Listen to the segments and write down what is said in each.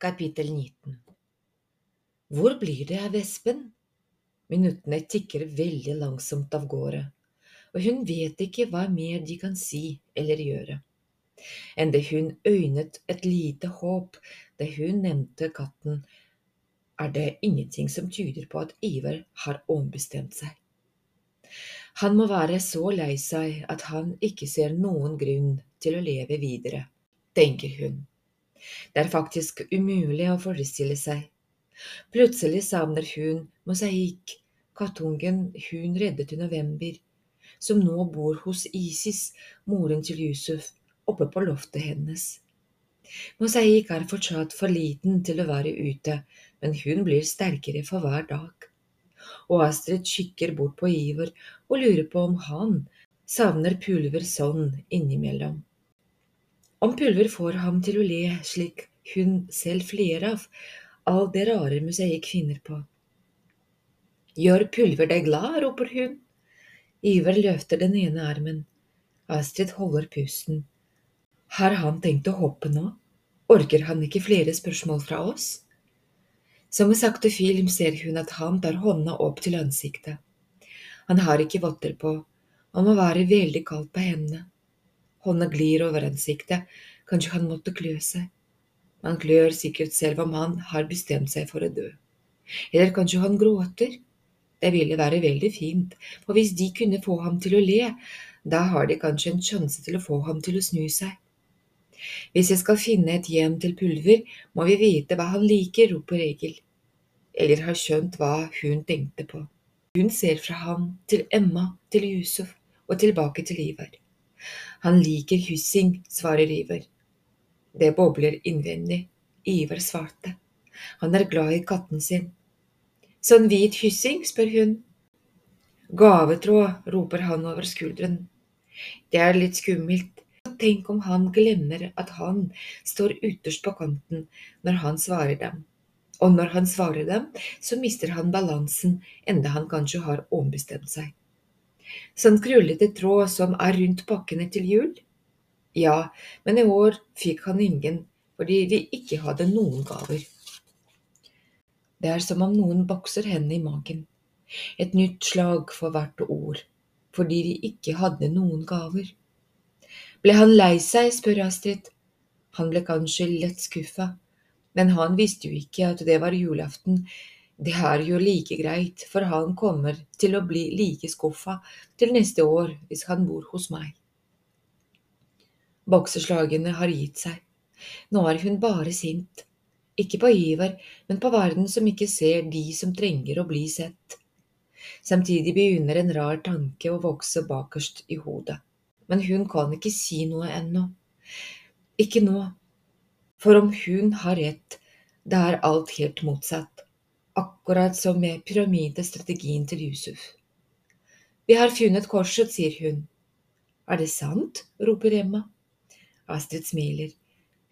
Kapittel 19 Hvor blir det av Espen? Minuttene tikker veldig langsomt av gårde, og hun vet ikke hva mer de kan si eller gjøre. Enda hun øynet et lite håp da hun nevnte katten, er det ingenting som tyder på at Ivar har ombestemt seg. Han må være så lei seg at han ikke ser noen grunn til å leve videre, tenker hun. Det er faktisk umulig å forestille seg. Plutselig savner hun mosaikk, kattungen hun reddet i november, som nå bor hos Isis, moren til Yusuf, oppe på loftet hennes. Mosaikk er fortsatt for liten til å være ute, men hun blir sterkere for hver dag. Og Astrid kikker bort på Iver og lurer på om han savner pulver sånn innimellom. Om pulver får ham til å le slik hun selv flirer av all det rare museet kvinner på. Gjør pulver deg glad, roper hun. Iver løfter den ene armen. Astrid holder pusten. Har han tenkt å hoppe nå? Orker han ikke flere spørsmål fra oss? Som i sakte film ser hun at han tar hånda opp til ansiktet. Han har ikke votter på, og må være veldig kald på hendene. Hånda glir over ansiktet, kanskje han måtte klø seg. Han klør sikkert selv om han har bestemt seg for å dø. Eller kanskje han gråter. Det ville være veldig fint, for hvis de kunne få ham til å le, da har de kanskje en sjanse til å få ham til å snu seg. Hvis jeg skal finne et hjem til Pulver, må vi vite hva han liker, roper Egil. Eller har skjønt hva hun tenkte på. Hun ser fra ham til Emma, til Yusuf og tilbake til Ivar. Han liker hyssing, svarer Ivar. Det bobler innvendig. Ivar svarte. Han er glad i katten sin. Sånn hvit hyssing, spør hun. Gavetråd, roper han over skulderen. Det er litt skummelt. Tenk om han glemmer at han står ytterst på kanten når han svarer dem. Og når han svarer dem, så mister han balansen, enda han kanskje har ombestemt seg. Sånn krullete tråd som er rundt pakkene til jul? Ja, men i år fikk han ingen fordi de ikke hadde noen gaver. Det er som om noen bokser hendene i magen. Et nytt slag for hvert ord, fordi de ikke hadde noen gaver. Ble han lei seg, spør Astrid. Han ble kanskje lett skuffa, men han visste jo ikke at det var julaften, det er jo like greit, for han kommer til å bli like skuffa til neste år hvis han bor hos meg. Bokseslagene har gitt seg. Nå er hun bare sint. Ikke på Ivar, men på verden som ikke ser de som trenger å bli sett. Samtidig begynner en rar tanke å vokse bakerst i hodet. Men hun kan ikke si noe ennå. Ikke nå. For om hun har rett, da er alt helt motsatt akkurat som med pyramidestrategien til Yusuf. Vi har funnet korset, sier hun. Er det sant? roper Emma. Astrid smiler.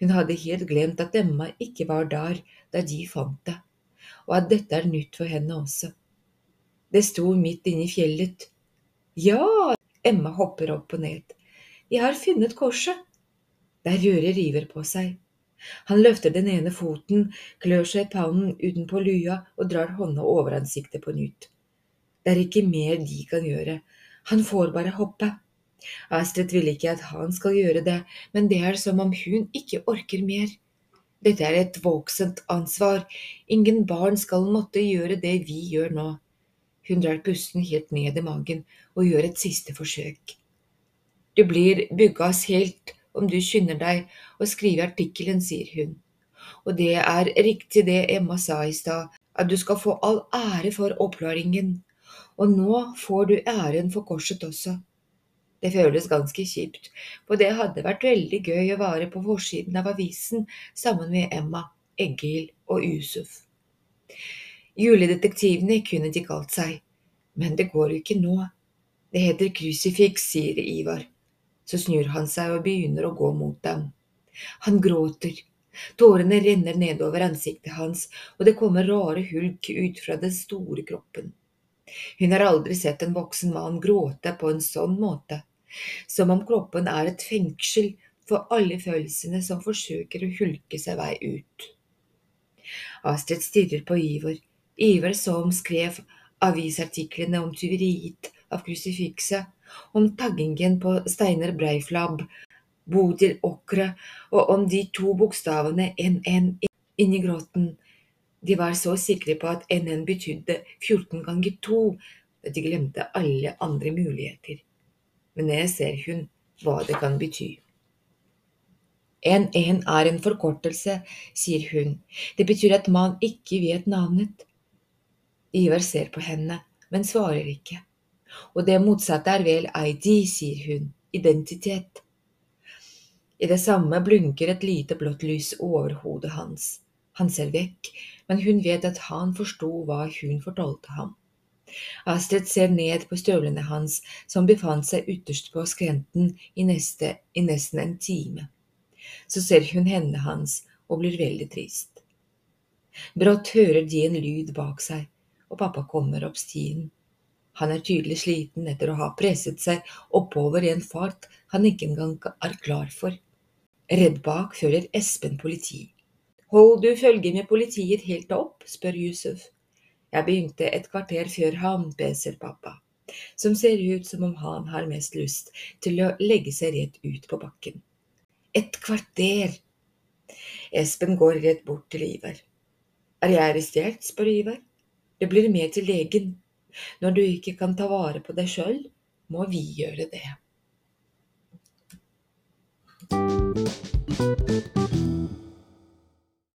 Hun hadde helt glemt at Emma ikke var der da de fant det, og at dette er nytt for henne også. Det sto midt inne i fjellet. Ja, Emma hopper opp og ned. Jeg har funnet korset. Der Røre River på seg. Han løfter den ene foten, klør seg i pannen utenpå lua og drar hånda over ansiktet på nytt. Det er ikke mer de kan gjøre, han får bare hoppe. Astrid vil ikke at han skal gjøre det, men det er som om hun ikke orker mer. Dette er et voksent ansvar, ingen barn skal måtte gjøre det vi gjør nå. Hun drar pusten helt ned i magen og gjør et siste forsøk. Du blir byggas helt om du skynder deg å skrive artikkelen, sier hun. Og det er riktig det Emma sa i stad, at du skal få all ære for oppklaringen. Og nå får du æren for korset også. Det føles ganske kjipt, for det hadde vært veldig gøy å være på forsiden av avisen sammen med Emma, Egil og Yusuf. Juledetektivene kunne de kalt seg, men det går jo ikke nå. Det heter krusifiks, sier Ivar. Så snur han seg og begynner å gå mot dem. Han gråter. Tårene renner nedover ansiktet hans, og det kommer rare hulk ut fra den store kroppen. Hun har aldri sett en voksen mann gråte på en sånn måte, som om kroppen er et fengsel for alle følelsene som forsøker å hulke seg vei ut. Astrid stirrer på Iver, Iver som skrev avisartiklene om tyveriet av krusifikset, om taggingen på Steinar Breiflabb, Bodil Åkre og om de to bokstavene NN inni gråten. De var så sikre på at NN betydde 14 ganger 2, at de glemte alle andre muligheter. Men jeg ser hun hva det kan bety. NN er en forkortelse, sier hun. Det betyr at man ikke vet navnet. Ivar ser på henne, men svarer ikke. Og det motsatte er vel ID, sier hun. Identitet. I det samme blunker et lite blått lys over hodet hans. Han ser vekk, men hun vet at han forsto hva hun fortalte ham. Astrid ser ned på støvlene hans, som befant seg ytterst på skrenten i, neste, i nesten en time. Så ser hun hendene hans og blir veldig trist. Brått hører de en lyd bak seg, og pappa kommer opp stien. Han er tydelig sliten etter å ha presset seg oppover i en fart han ikke engang er klar for. Redd bak følger Espen politi. Hold du følge med politiet helt opp? spør Yusuf. Jeg begynte et kvarter før han, peser pappa, som ser ut som om han har mest lyst til å legge seg rett ut på bakken. Et kvarter! Espen går rett bort til Ivar. Er jeg arrestert? spør Ivar. Det blir med til legen. Når du ikke kan ta vare på deg sjøl, må vi gjøre det.